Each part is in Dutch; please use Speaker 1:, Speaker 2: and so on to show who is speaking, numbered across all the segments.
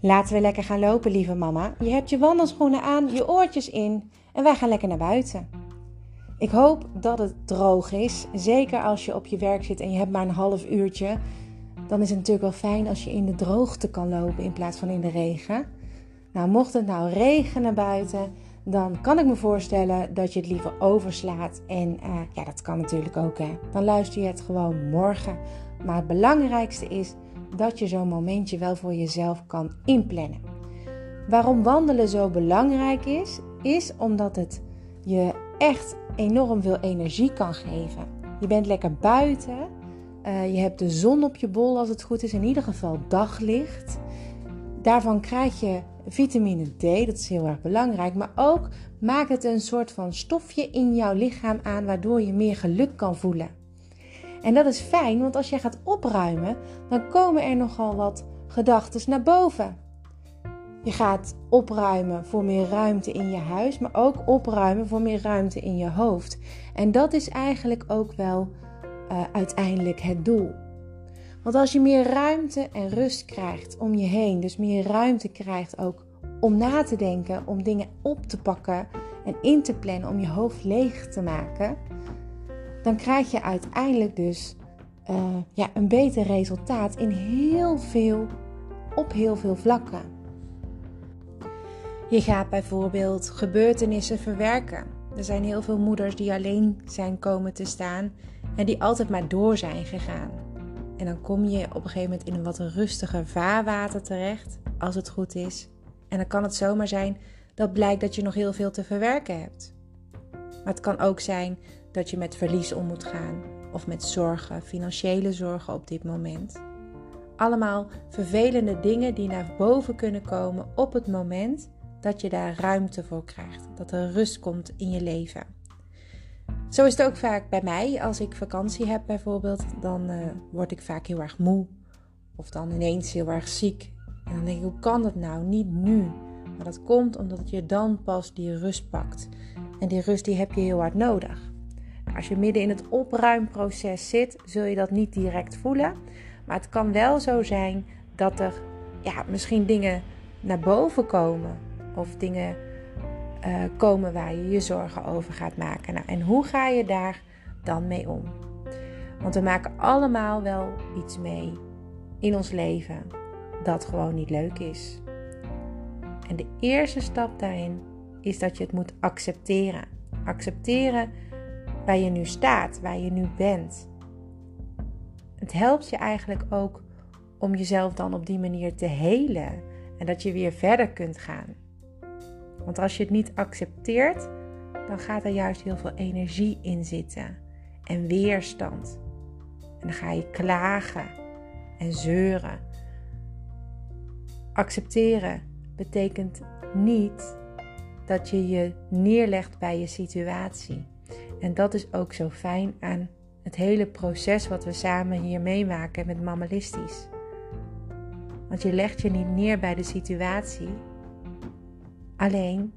Speaker 1: Laten we lekker gaan lopen, lieve mama. Je hebt je wandelschoenen aan, je oortjes in en wij gaan lekker naar buiten. Ik hoop dat het droog is. Zeker als je op je werk zit en je hebt maar een half uurtje. Dan is het natuurlijk wel fijn als je in de droogte kan lopen in plaats van in de regen. Nou, mocht het nou regenen buiten, dan kan ik me voorstellen dat je het liever overslaat. En uh, ja, dat kan natuurlijk ook. Hè. Dan luister je het gewoon morgen. Maar het belangrijkste is dat je zo'n momentje wel voor jezelf kan inplannen. Waarom wandelen zo belangrijk is, is omdat het je echt enorm veel energie kan geven. Je bent lekker buiten. Uh, je hebt de zon op je bol als het goed is. In ieder geval daglicht. Daarvan krijg je vitamine D, dat is heel erg belangrijk. Maar ook maakt het een soort van stofje in jouw lichaam aan, waardoor je meer geluk kan voelen. En dat is fijn, want als je gaat opruimen, dan komen er nogal wat gedachten naar boven. Je gaat opruimen voor meer ruimte in je huis, maar ook opruimen voor meer ruimte in je hoofd. En dat is eigenlijk ook wel uh, uiteindelijk het doel. Want als je meer ruimte en rust krijgt om je heen, dus meer ruimte krijgt ook om na te denken, om dingen op te pakken en in te plannen, om je hoofd leeg te maken, dan krijg je uiteindelijk dus uh, ja, een beter resultaat in heel veel, op heel veel vlakken. Je gaat bijvoorbeeld gebeurtenissen verwerken. Er zijn heel veel moeders die alleen zijn komen te staan en die altijd maar door zijn gegaan. En dan kom je op een gegeven moment in een wat rustiger vaarwater terecht, als het goed is. En dan kan het zomaar zijn dat blijkt dat je nog heel veel te verwerken hebt. Maar het kan ook zijn dat je met verlies om moet gaan of met zorgen, financiële zorgen op dit moment. Allemaal vervelende dingen die naar boven kunnen komen op het moment dat je daar ruimte voor krijgt, dat er rust komt in je leven. Zo is het ook vaak bij mij. Als ik vakantie heb bijvoorbeeld, dan uh, word ik vaak heel erg moe. Of dan ineens heel erg ziek. En dan denk ik, hoe kan dat nou? Niet nu. Maar dat komt omdat je dan pas die rust pakt. En die rust die heb je heel hard nodig. Als je midden in het opruimproces zit, zul je dat niet direct voelen. Maar het kan wel zo zijn dat er ja, misschien dingen naar boven komen. Of dingen uh, komen waar je je zorgen over gaat maken. Nou, en hoe ga je daar dan mee om? Want we maken allemaal wel iets mee in ons leven dat gewoon niet leuk is. En de eerste stap daarin is dat je het moet accepteren. Accepteren waar je nu staat, waar je nu bent. Het helpt je eigenlijk ook om jezelf dan op die manier te helen en dat je weer verder kunt gaan. Want als je het niet accepteert, dan gaat er juist heel veel energie in zitten en weerstand. En dan ga je klagen en zeuren. Accepteren betekent niet dat je je neerlegt bij je situatie. En dat is ook zo fijn aan het hele proces wat we samen hier meemaken met Mammalistisch. Want je legt je niet neer bij de situatie, Alleen,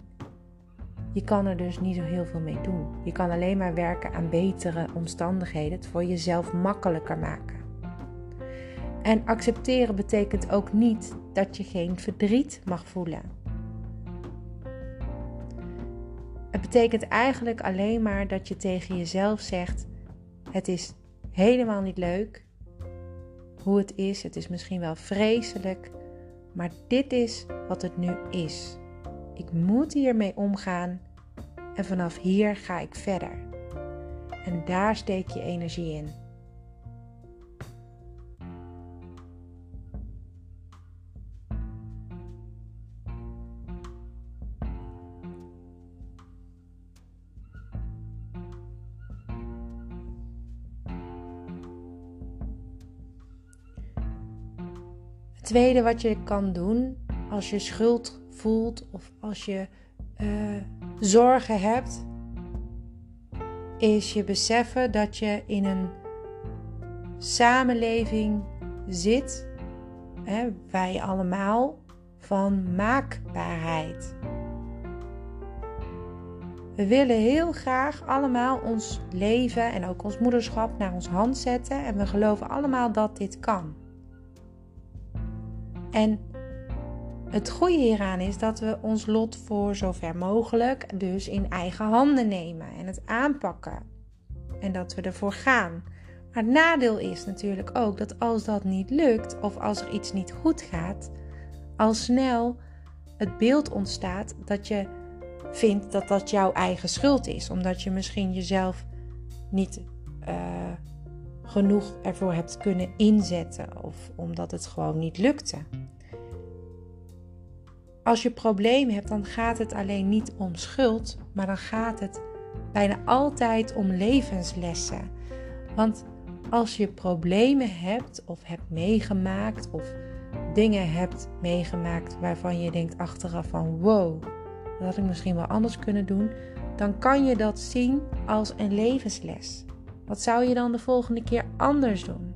Speaker 1: je kan er dus niet zo heel veel mee doen. Je kan alleen maar werken aan betere omstandigheden, het voor jezelf makkelijker maken. En accepteren betekent ook niet dat je geen verdriet mag voelen. Betekent eigenlijk alleen maar dat je tegen jezelf zegt: Het is helemaal niet leuk hoe het is. Het is misschien wel vreselijk, maar dit is wat het nu is. Ik moet hiermee omgaan en vanaf hier ga ik verder. En daar steek je energie in. Tweede wat je kan doen als je schuld voelt of als je uh, zorgen hebt, is je beseffen dat je in een samenleving zit, hè, wij allemaal, van maakbaarheid. We willen heel graag allemaal ons leven en ook ons moederschap naar ons hand zetten en we geloven allemaal dat dit kan. En het goede hieraan is dat we ons lot voor zover mogelijk dus in eigen handen nemen en het aanpakken. En dat we ervoor gaan. Maar het nadeel is natuurlijk ook dat als dat niet lukt of als er iets niet goed gaat, al snel het beeld ontstaat dat je vindt dat dat jouw eigen schuld is. Omdat je misschien jezelf niet uh, genoeg ervoor hebt kunnen inzetten of omdat het gewoon niet lukte. Als je problemen hebt, dan gaat het alleen niet om schuld, maar dan gaat het bijna altijd om levenslessen. Want als je problemen hebt of hebt meegemaakt of dingen hebt meegemaakt waarvan je denkt achteraf van wow, dat had ik misschien wel anders kunnen doen, dan kan je dat zien als een levensles. Wat zou je dan de volgende keer anders doen?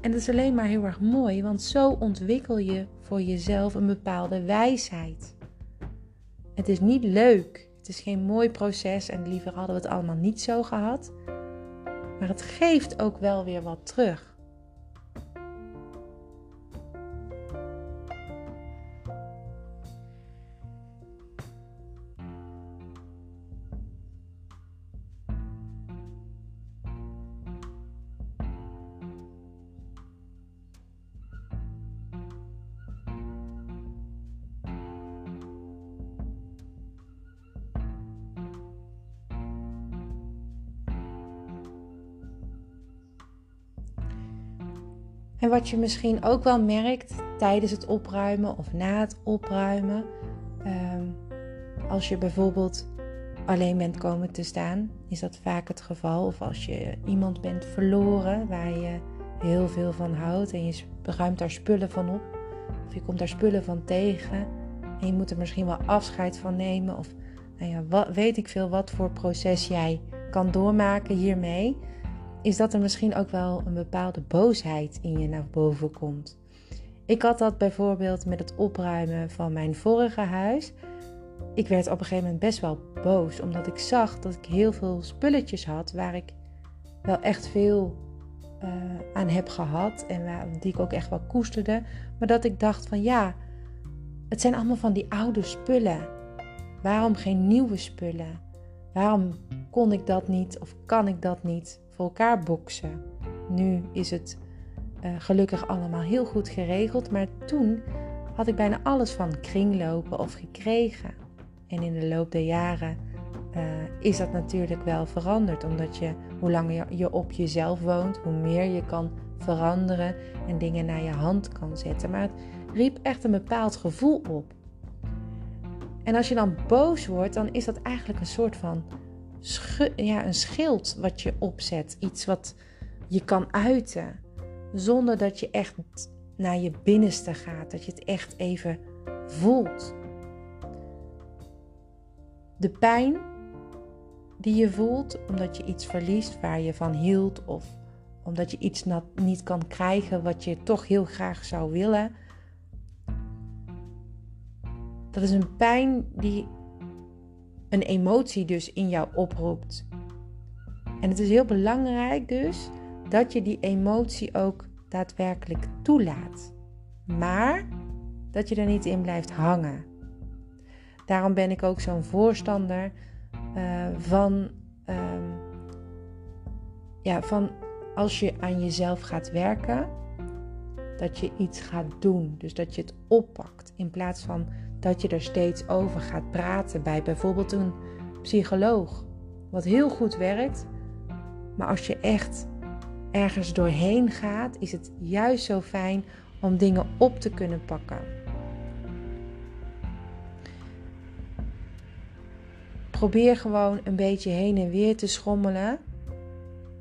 Speaker 1: En dat is alleen maar heel erg mooi, want zo ontwikkel je voor jezelf een bepaalde wijsheid. Het is niet leuk, het is geen mooi proces en liever hadden we het allemaal niet zo gehad. Maar het geeft ook wel weer wat terug. En wat je misschien ook wel merkt tijdens het opruimen of na het opruimen, ehm, als je bijvoorbeeld alleen bent komen te staan, is dat vaak het geval. Of als je iemand bent verloren waar je heel veel van houdt en je ruimt daar spullen van op, of je komt daar spullen van tegen en je moet er misschien wel afscheid van nemen, of nou ja, wat, weet ik veel wat voor proces jij kan doormaken hiermee is dat er misschien ook wel een bepaalde boosheid in je naar boven komt. Ik had dat bijvoorbeeld met het opruimen van mijn vorige huis. Ik werd op een gegeven moment best wel boos, omdat ik zag dat ik heel veel spulletjes had waar ik wel echt veel uh, aan heb gehad en waar, die ik ook echt wel koesterde. Maar dat ik dacht van ja, het zijn allemaal van die oude spullen. Waarom geen nieuwe spullen? Waarom kon ik dat niet of kan ik dat niet? Elkaar boksen. Nu is het uh, gelukkig allemaal heel goed geregeld, maar toen had ik bijna alles van kringlopen of gekregen. En in de loop der jaren uh, is dat natuurlijk wel veranderd, omdat je hoe langer je op jezelf woont, hoe meer je kan veranderen en dingen naar je hand kan zetten. Maar het riep echt een bepaald gevoel op. En als je dan boos wordt, dan is dat eigenlijk een soort van ja, een schild wat je opzet. Iets wat je kan uiten. Zonder dat je echt naar je binnenste gaat. Dat je het echt even voelt. De pijn die je voelt omdat je iets verliest waar je van hield. Of omdat je iets niet kan krijgen wat je toch heel graag zou willen. Dat is een pijn die een emotie dus in jou oproept. En het is heel belangrijk dus dat je die emotie ook daadwerkelijk toelaat. Maar dat je er niet in blijft hangen. Daarom ben ik ook zo'n voorstander uh, van, uh, ja, van als je aan jezelf gaat werken, dat je iets gaat doen. Dus dat je het oppakt in plaats van dat je er steeds over gaat praten bij bijvoorbeeld een psycholoog. Wat heel goed werkt. Maar als je echt ergens doorheen gaat, is het juist zo fijn om dingen op te kunnen pakken. Probeer gewoon een beetje heen en weer te schommelen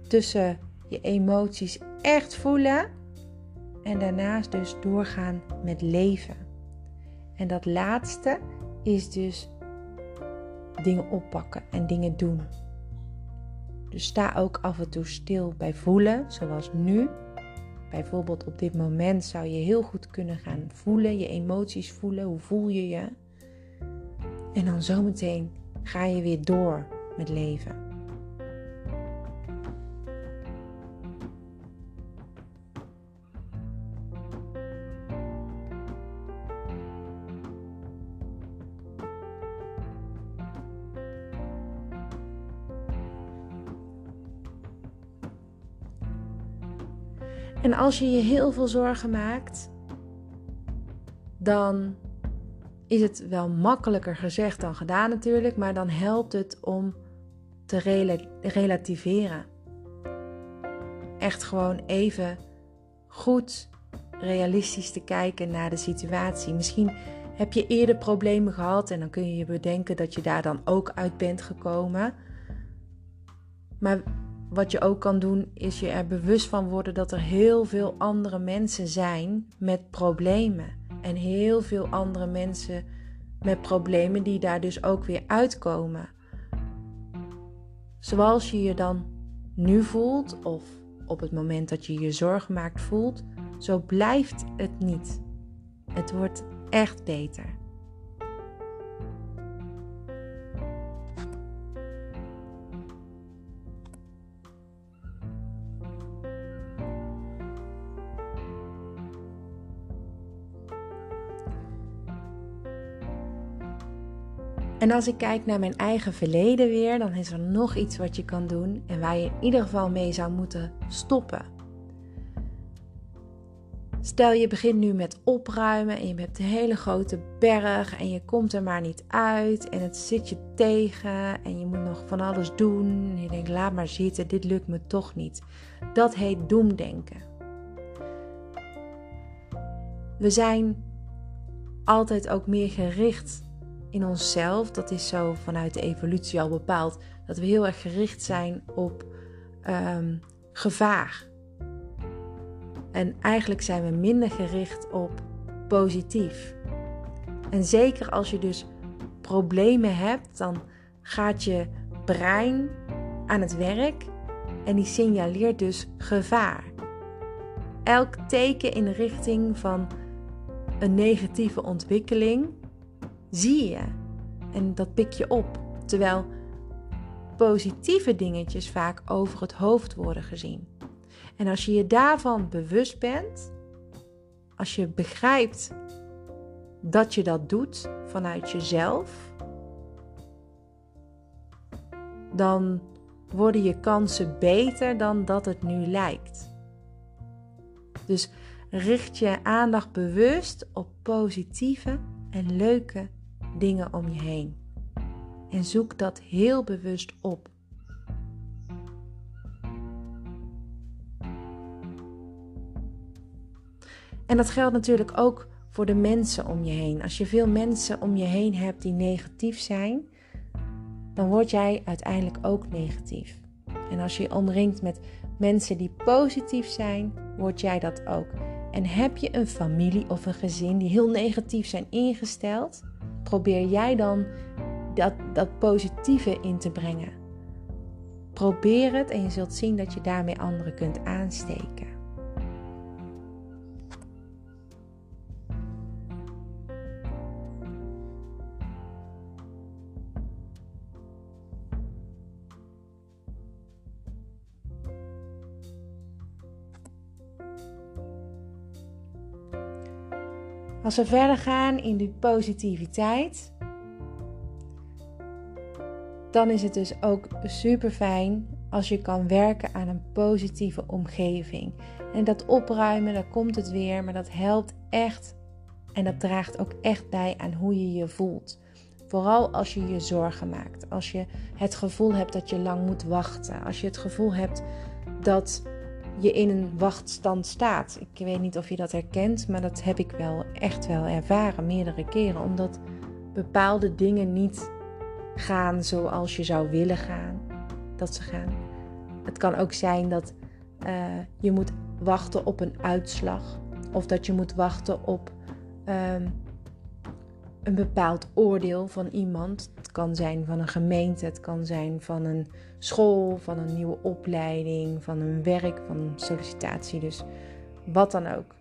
Speaker 1: tussen je emoties echt voelen en daarnaast dus doorgaan met leven. En dat laatste is dus dingen oppakken en dingen doen. Dus sta ook af en toe stil bij voelen, zoals nu. Bijvoorbeeld op dit moment zou je heel goed kunnen gaan voelen, je emoties voelen. Hoe voel je je? En dan zometeen ga je weer door met leven. Als je je heel veel zorgen maakt, dan is het wel makkelijker gezegd dan gedaan natuurlijk, maar dan helpt het om te relativeren. Echt gewoon even goed realistisch te kijken naar de situatie. Misschien heb je eerder problemen gehad en dan kun je je bedenken dat je daar dan ook uit bent gekomen. Maar wat je ook kan doen, is je er bewust van worden dat er heel veel andere mensen zijn met problemen. En heel veel andere mensen met problemen die daar dus ook weer uitkomen. Zoals je je dan nu voelt, of op het moment dat je je zorgen maakt voelt, zo blijft het niet. Het wordt echt beter. En als ik kijk naar mijn eigen verleden weer, dan is er nog iets wat je kan doen en waar je in ieder geval mee zou moeten stoppen. Stel je begint nu met opruimen en je hebt een hele grote berg en je komt er maar niet uit en het zit je tegen en je moet nog van alles doen en je denkt laat maar zitten, dit lukt me toch niet. Dat heet doemdenken. We zijn altijd ook meer gericht in onszelf, dat is zo vanuit de evolutie al bepaald, dat we heel erg gericht zijn op ehm, gevaar. En eigenlijk zijn we minder gericht op positief. En zeker als je dus problemen hebt, dan gaat je brein aan het werk en die signaleert dus gevaar. Elk teken in de richting van een negatieve ontwikkeling zie je en dat pik je op. Terwijl positieve dingetjes vaak over het hoofd worden gezien. En als je je daarvan bewust bent, als je begrijpt dat je dat doet vanuit jezelf, dan worden je kansen beter dan dat het nu lijkt. Dus richt je aandacht bewust op positieve en leuke dingen om je heen. En zoek dat heel bewust op. En dat geldt natuurlijk ook voor de mensen om je heen. Als je veel mensen om je heen hebt die negatief zijn, dan word jij uiteindelijk ook negatief. En als je je omringt met mensen die positief zijn, word jij dat ook. En heb je een familie of een gezin die heel negatief zijn ingesteld, probeer jij dan dat, dat positieve in te brengen. Probeer het en je zult zien dat je daarmee anderen kunt aansteken. Als we verder gaan in die positiviteit, dan is het dus ook super fijn als je kan werken aan een positieve omgeving. En dat opruimen, daar komt het weer, maar dat helpt echt en dat draagt ook echt bij aan hoe je je voelt. Vooral als je je zorgen maakt, als je het gevoel hebt dat je lang moet wachten, als je het gevoel hebt dat je in een wachtstand staat. Ik weet niet of je dat herkent, maar dat heb ik wel echt wel ervaren meerdere keren. Omdat bepaalde dingen niet gaan zoals je zou willen gaan. Dat ze gaan. Het kan ook zijn dat uh, je moet wachten op een uitslag. Of dat je moet wachten op um, een bepaald oordeel van iemand. Het kan zijn van een gemeente, het kan zijn van een school, van een nieuwe opleiding, van een werk, van een sollicitatie. Dus wat dan ook.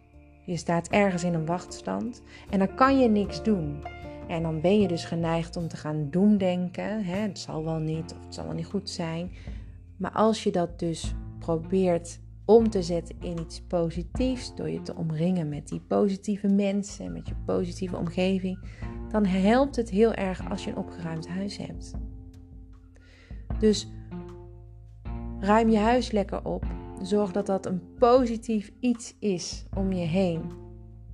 Speaker 1: Je staat ergens in een wachtstand en dan kan je niks doen. En dan ben je dus geneigd om te gaan doemdenken. Hè? Het zal wel niet of het zal wel niet goed zijn. Maar als je dat dus probeert om te zetten in iets positiefs, door je te omringen met die positieve mensen, met je positieve omgeving, dan helpt het heel erg als je een opgeruimd huis hebt. Dus ruim je huis lekker op. zorg dat dat een positief iets is om je heen.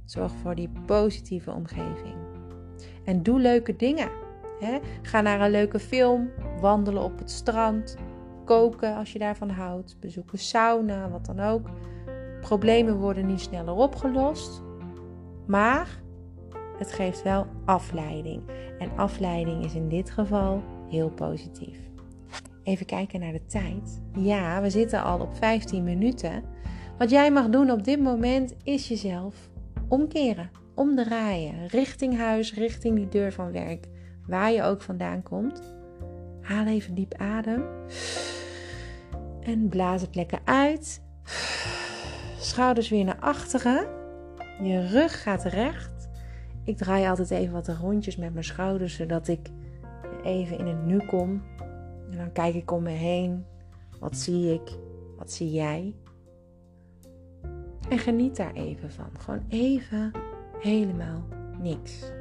Speaker 1: Zorg voor die positieve omgeving. En doe leuke dingen. Ga naar een leuke film, wandelen op het strand, koken als je daarvan houdt, bezoeken sauna, wat dan ook. Problemen worden niet sneller opgelost, maar het geeft wel afleiding. En afleiding is in dit geval heel positief. Even kijken naar de tijd. Ja, we zitten al op 15 minuten. Wat jij mag doen op dit moment is jezelf omkeren, omdraaien, richting huis, richting die deur van werk, waar je ook vandaan komt. Haal even diep adem. En blaas het lekker uit. Schouders weer naar achteren. Je rug gaat recht. Ik draai altijd even wat rondjes met mijn schouders, zodat ik even in het nu kom. En dan kijk ik om me heen. Wat zie ik? Wat zie jij? En geniet daar even van. Gewoon even helemaal niks.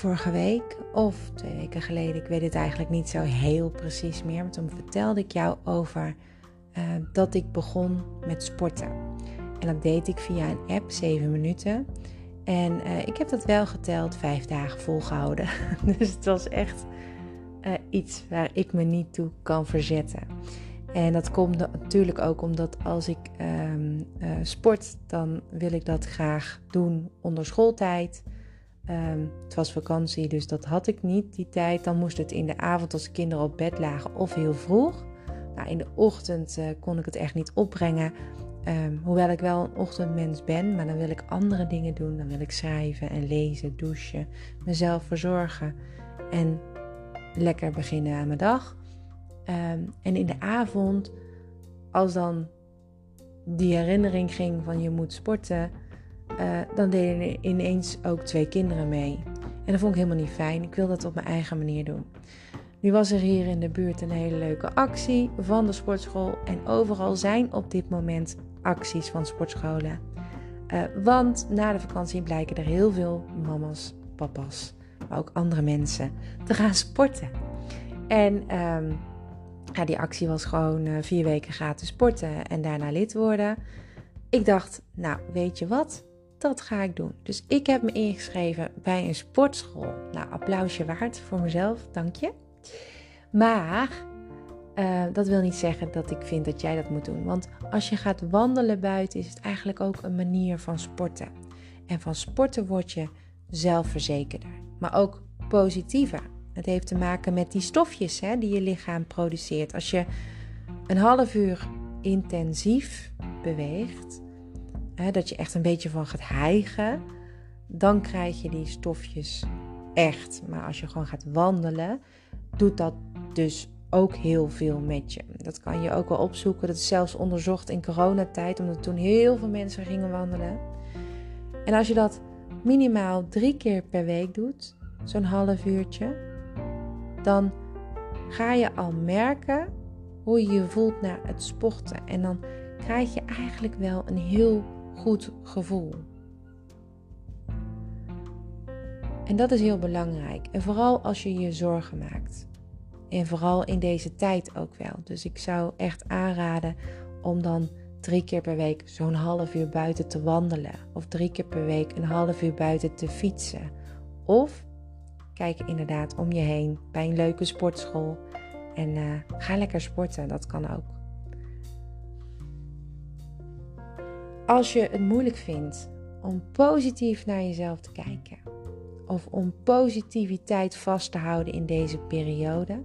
Speaker 1: Vorige week of twee weken geleden, ik weet het eigenlijk niet zo heel precies meer, maar toen vertelde ik jou over uh, dat ik begon met sporten. En dat deed ik via een app, 7 minuten. En uh, ik heb dat wel geteld, vijf dagen volgehouden. dus het was echt uh, iets waar ik me niet toe kan verzetten. En dat komt natuurlijk ook omdat als ik um, sport, dan wil ik dat graag doen onder schooltijd. Um, het was vakantie, dus dat had ik niet die tijd. Dan moest het in de avond als de kinderen op bed lagen of heel vroeg. Nou, in de ochtend uh, kon ik het echt niet opbrengen. Um, hoewel ik wel een ochtendmens ben, maar dan wil ik andere dingen doen. Dan wil ik schrijven en lezen, douchen, mezelf verzorgen en lekker beginnen aan mijn dag. Um, en in de avond, als dan die herinnering ging van je moet sporten, uh, dan deden ineens ook twee kinderen mee. En dat vond ik helemaal niet fijn. Ik wil dat op mijn eigen manier doen. Nu was er hier in de buurt een hele leuke actie van de sportschool. En overal zijn op dit moment acties van sportscholen. Uh, want na de vakantie blijken er heel veel mama's, papa's, maar ook andere mensen te gaan sporten. En um, ja, die actie was gewoon uh, vier weken gratis sporten en daarna lid worden. Ik dacht, nou weet je wat? Dat ga ik doen. Dus ik heb me ingeschreven bij een sportschool. Nou, applausje waard voor mezelf, dank je. Maar uh, dat wil niet zeggen dat ik vind dat jij dat moet doen. Want als je gaat wandelen buiten, is het eigenlijk ook een manier van sporten. En van sporten word je zelfverzekerder, maar ook positiever. Het heeft te maken met die stofjes hè, die je lichaam produceert. Als je een half uur intensief beweegt, dat je echt een beetje van gaat hijgen, dan krijg je die stofjes echt. Maar als je gewoon gaat wandelen, doet dat dus ook heel veel met je. Dat kan je ook wel opzoeken. Dat is zelfs onderzocht in coronatijd, omdat toen heel veel mensen gingen wandelen. En als je dat minimaal drie keer per week doet, zo'n half uurtje, dan ga je al merken hoe je je voelt na het sporten. En dan krijg je eigenlijk wel een heel goed gevoel. En dat is heel belangrijk. En vooral als je je zorgen maakt. En vooral in deze tijd ook wel. Dus ik zou echt aanraden om dan drie keer per week zo'n half uur buiten te wandelen. Of drie keer per week een half uur buiten te fietsen. Of kijk inderdaad om je heen bij een leuke sportschool. En uh, ga lekker sporten, dat kan ook. Als je het moeilijk vindt om positief naar jezelf te kijken, of om positiviteit vast te houden in deze periode,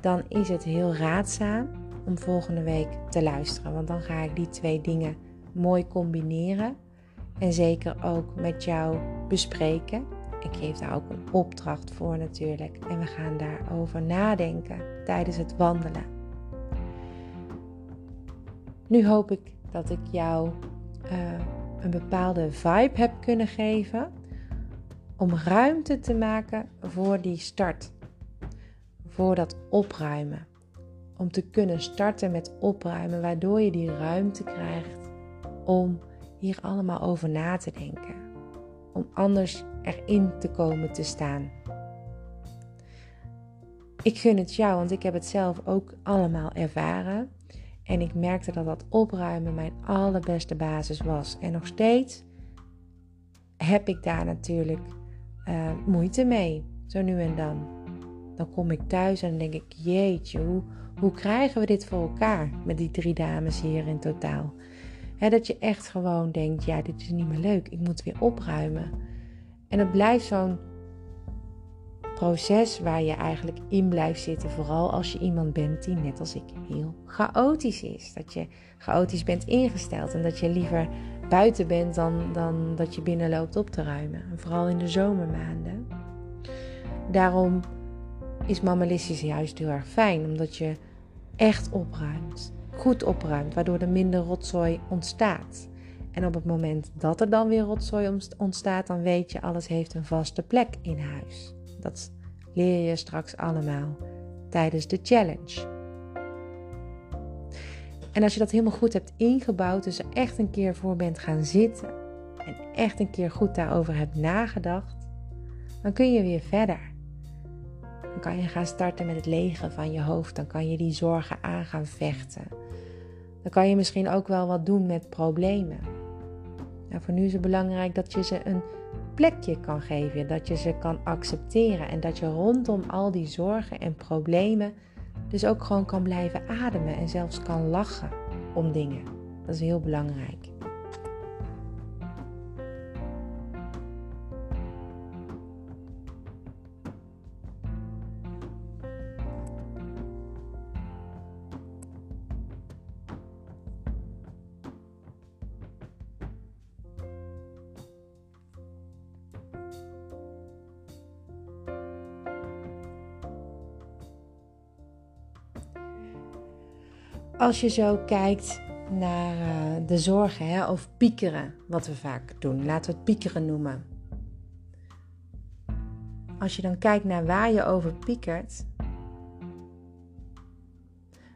Speaker 1: dan is het heel raadzaam om volgende week te luisteren. Want dan ga ik die twee dingen mooi combineren en zeker ook met jou bespreken. Ik geef daar ook een opdracht voor natuurlijk. En we gaan daarover nadenken tijdens het wandelen. Nu hoop ik dat ik jou uh, een bepaalde vibe heb kunnen geven om ruimte te maken voor die start. Voor dat opruimen. Om te kunnen starten met opruimen, waardoor je die ruimte krijgt om hier allemaal over na te denken. Om anders erin te komen te staan. Ik gun het jou, want ik heb het zelf ook allemaal ervaren. En ik merkte dat dat opruimen mijn allerbeste basis was. En nog steeds heb ik daar natuurlijk uh, moeite mee, zo nu en dan. Dan kom ik thuis en denk ik, jeetje, hoe, hoe krijgen we dit voor elkaar met die drie dames hier in totaal? dat je echt gewoon denkt, ja, dit is niet meer leuk, ik moet weer opruimen. En het blijft zo'n proces waar je eigenlijk in blijft zitten. Vooral als je iemand bent die net als ik heel chaotisch is. Dat je chaotisch bent ingesteld en dat je liever buiten bent dan, dan dat je binnen loopt op te ruimen. En vooral in de zomermaanden. Daarom is mammalistisch juist heel erg fijn, omdat je echt opruimt. Goed opruimt, waardoor er minder rotzooi ontstaat. En op het moment dat er dan weer rotzooi ontstaat, dan weet je, alles heeft een vaste plek in huis. Dat leer je straks allemaal tijdens de challenge. En als je dat helemaal goed hebt ingebouwd, dus er echt een keer voor bent gaan zitten en echt een keer goed daarover hebt nagedacht, dan kun je weer verder. Dan kan je gaan starten met het legen van je hoofd. Dan kan je die zorgen aan gaan vechten. Dan kan je misschien ook wel wat doen met problemen. Nou, voor nu is het belangrijk dat je ze een plekje kan geven, dat je ze kan accepteren en dat je rondom al die zorgen en problemen dus ook gewoon kan blijven ademen en zelfs kan lachen om dingen. Dat is heel belangrijk. Als je zo kijkt naar uh, de zorgen hè, of piekeren, wat we vaak doen, laten we het piekeren noemen. Als je dan kijkt naar waar je over piekert,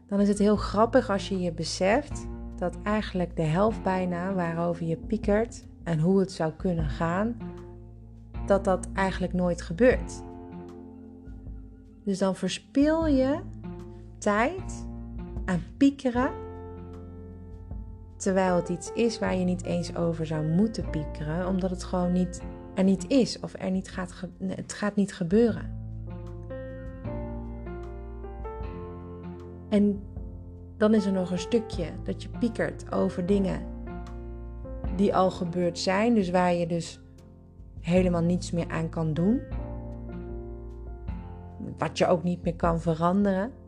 Speaker 1: dan is het heel grappig als je je beseft dat eigenlijk de helft bijna waarover je piekert en hoe het zou kunnen gaan, dat dat eigenlijk nooit gebeurt. Dus dan verspil je tijd aan piekeren. Terwijl het iets is waar je niet eens over zou moeten piekeren, omdat het gewoon niet, er niet is of er niet gaat, het gaat niet gebeuren. En dan is er nog een stukje dat je piekert over dingen die al gebeurd zijn, dus waar je dus helemaal niets meer aan kan doen. Wat je ook niet meer kan veranderen.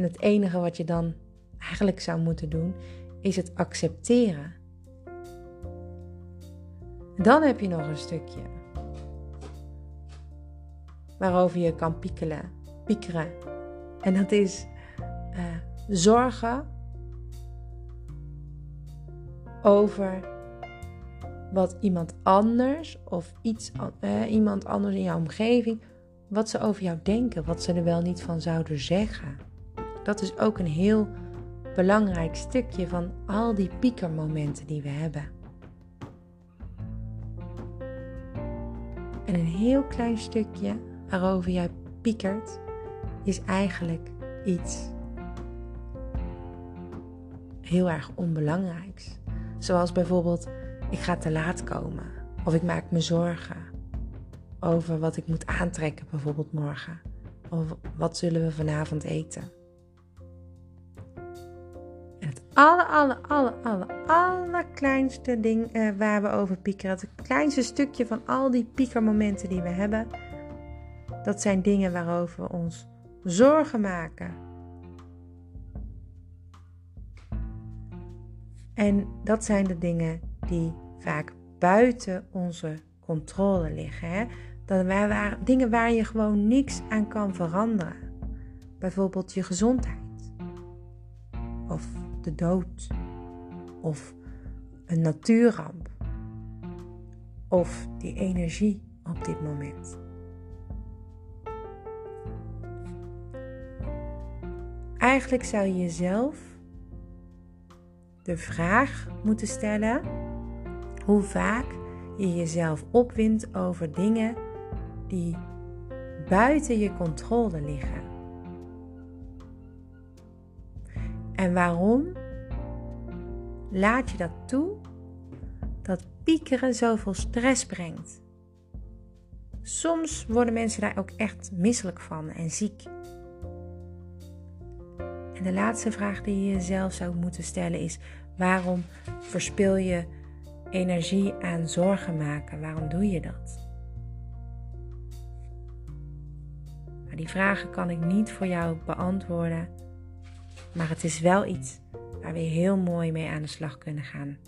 Speaker 1: En het enige wat je dan eigenlijk zou moeten doen, is het accepteren. Dan heb je nog een stukje waarover je kan piekelen, piekeren. En dat is uh, zorgen over wat iemand anders of iets, uh, iemand anders in jouw omgeving, wat ze over jou denken, wat ze er wel niet van zouden zeggen. Dat is ook een heel belangrijk stukje van al die piekermomenten die we hebben. En een heel klein stukje waarover jij piekert is eigenlijk iets heel erg onbelangrijks. Zoals bijvoorbeeld ik ga te laat komen of ik maak me zorgen over wat ik moet aantrekken, bijvoorbeeld morgen. Of wat zullen we vanavond eten. Het alle, alle, alle, alle, allerkleinste ding uh, waar we over piekeren, het kleinste stukje van al die piekermomenten die we hebben, dat zijn dingen waarover we ons zorgen maken. En dat zijn de dingen die vaak buiten onze controle liggen. Hè? Dat waar, dingen waar je gewoon niks aan kan veranderen. Bijvoorbeeld je gezondheid. Of de dood. Of een natuurramp. Of die energie op dit moment. Eigenlijk zou je jezelf de vraag moeten stellen hoe vaak je jezelf opwindt over dingen die buiten je controle liggen. En waarom laat je dat toe dat piekeren zoveel stress brengt? Soms worden mensen daar ook echt misselijk van en ziek. En de laatste vraag die je jezelf zou moeten stellen is: waarom verspil je energie aan zorgen maken? Waarom doe je dat? Nou, die vragen kan ik niet voor jou beantwoorden, maar het is wel iets waar we heel mooi mee aan de slag kunnen gaan.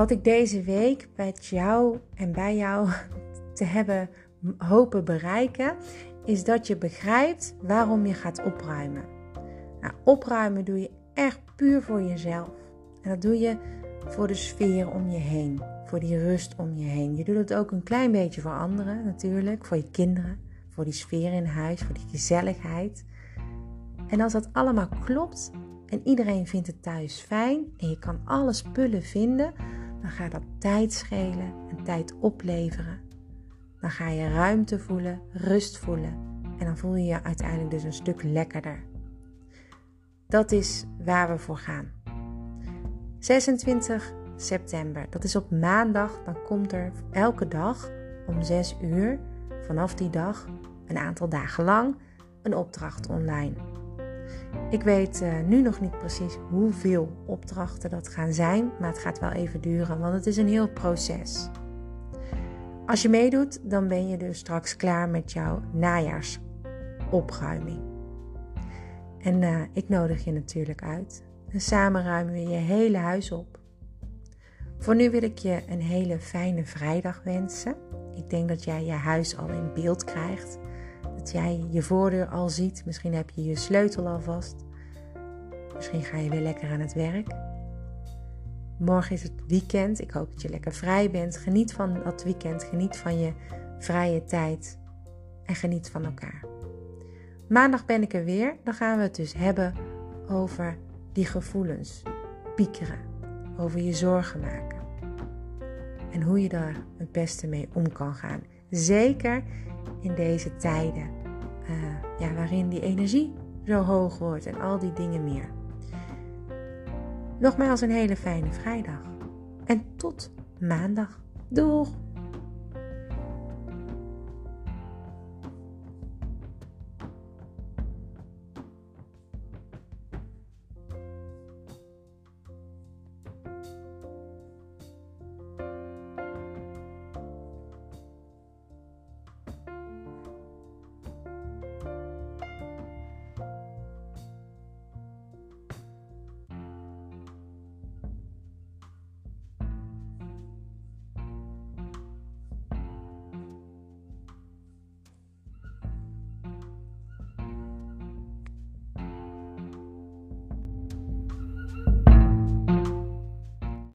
Speaker 1: Wat ik deze week met jou en bij jou te hebben hopen bereiken, is dat je begrijpt waarom je gaat opruimen. Nou, opruimen doe je echt puur voor jezelf. En dat doe je voor de sfeer om je heen, voor die rust om je heen. Je doet het ook een klein beetje voor anderen natuurlijk, voor je kinderen, voor die sfeer in huis, voor die gezelligheid. En als dat allemaal klopt en iedereen vindt het thuis fijn en je kan alle spullen vinden, dan gaat dat tijd schelen en tijd opleveren. Dan ga je ruimte voelen, rust voelen en dan voel je je uiteindelijk dus een stuk lekkerder. Dat is waar we voor gaan. 26 september, dat is op maandag, dan komt er elke dag om 6 uur vanaf die dag, een aantal dagen lang, een opdracht online. Ik weet uh, nu nog niet precies hoeveel opdrachten dat gaan zijn, maar het gaat wel even duren, want het is een heel proces. Als je meedoet, dan ben je dus straks klaar met jouw najaarsopruiming. En uh, ik nodig je natuurlijk uit. En samen ruimen we je hele huis op. Voor nu wil ik je een hele fijne vrijdag wensen. Ik denk dat jij je huis al in beeld krijgt. Dat jij je voordeur al ziet. Misschien heb je je sleutel al vast. Misschien ga je weer lekker aan het werk. Morgen is het weekend. Ik hoop dat je lekker vrij bent. Geniet van dat weekend. Geniet van je vrije tijd. En geniet van elkaar. Maandag ben ik er weer. Dan gaan we het dus hebben over die gevoelens. Piekeren. Over je zorgen maken. En hoe je daar het beste mee om kan gaan. Zeker in deze tijden uh, ja, waarin die energie zo hoog wordt en al die dingen meer. Nogmaals een hele fijne vrijdag. En tot maandag. Doeg!